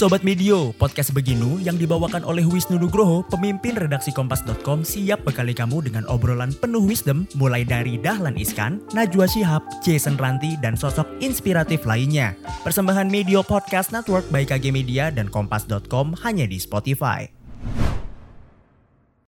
Sobat Medio, podcast Beginu yang dibawakan oleh Wisnu Nugroho, pemimpin redaksi Kompas.com siap bekali kamu dengan obrolan penuh wisdom mulai dari Dahlan Iskan, Najwa Shihab, Jason Ranti, dan sosok inspiratif lainnya. Persembahan Medio Podcast Network by KG Media dan Kompas.com hanya di Spotify.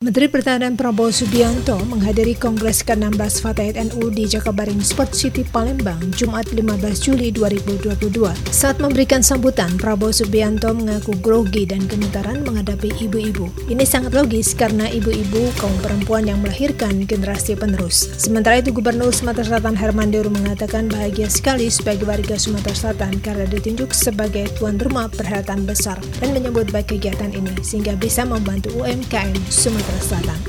Menteri Pertahanan Prabowo Subianto menghadiri Kongres ke-16 Fatayat NU di Jakabaring Sport City Palembang Jumat 15 Juli 2022. Saat memberikan sambutan, Prabowo Subianto mengaku grogi dan gemetaran menghadapi ibu-ibu. Ini sangat logis karena ibu-ibu kaum perempuan yang melahirkan generasi penerus. Sementara itu Gubernur Sumatera Selatan Herman Deru mengatakan bahagia sekali sebagai warga Sumatera Selatan karena ditunjuk sebagai tuan rumah perhelatan besar dan menyebut baik kegiatan ini sehingga bisa membantu UMKM Sumatera Selatan.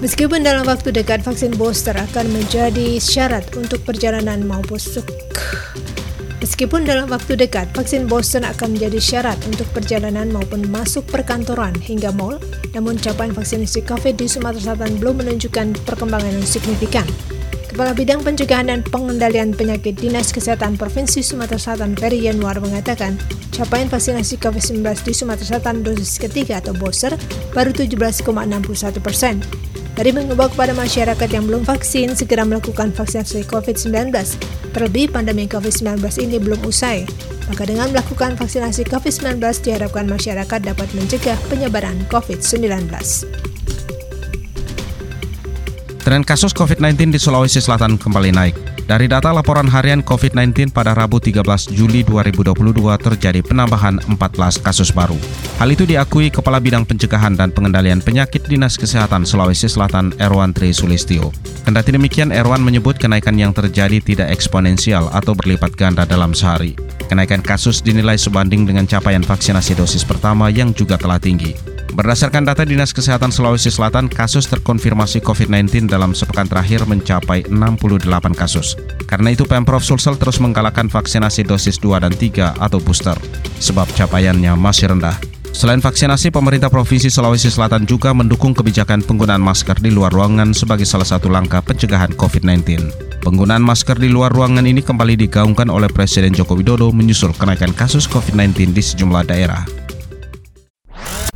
Meskipun dalam waktu dekat vaksin booster akan menjadi syarat untuk perjalanan maupun Meskipun dalam waktu dekat vaksin booster akan menjadi syarat untuk perjalanan maupun masuk perkantoran hingga mall, namun capaian vaksinasi COVID di Sumatera Selatan belum menunjukkan perkembangan yang signifikan. Kepala Bidang Pencegahan dan Pengendalian Penyakit Dinas Kesehatan Provinsi Sumatera Selatan Ferry Yanuar mengatakan, capaian vaksinasi COVID-19 di Sumatera Selatan dosis ketiga atau booster baru 17,61 persen. Dari mengimbau kepada masyarakat yang belum vaksin segera melakukan vaksinasi COVID-19. Terlebih pandemi COVID-19 ini belum usai. Maka dengan melakukan vaksinasi COVID-19 diharapkan masyarakat dapat mencegah penyebaran COVID-19. Tren kasus COVID-19 di Sulawesi Selatan kembali naik. Dari data laporan harian COVID-19 pada Rabu 13 Juli 2022 terjadi penambahan 14 kasus baru. Hal itu diakui Kepala Bidang Pencegahan dan Pengendalian Penyakit Dinas Kesehatan Sulawesi Selatan Erwan Tri Sulistio. Kendati demikian, Erwan menyebut kenaikan yang terjadi tidak eksponensial atau berlipat ganda dalam sehari. Kenaikan kasus dinilai sebanding dengan capaian vaksinasi dosis pertama yang juga telah tinggi. Berdasarkan data Dinas Kesehatan Sulawesi Selatan, kasus terkonfirmasi COVID-19 dalam sepekan terakhir mencapai 68 kasus. Karena itu Pemprov Sulsel terus menggalakkan vaksinasi dosis 2 dan 3 atau booster, sebab capaiannya masih rendah. Selain vaksinasi, pemerintah Provinsi Sulawesi Selatan juga mendukung kebijakan penggunaan masker di luar ruangan sebagai salah satu langkah pencegahan COVID-19. Penggunaan masker di luar ruangan ini kembali digaungkan oleh Presiden Joko Widodo menyusul kenaikan kasus COVID-19 di sejumlah daerah.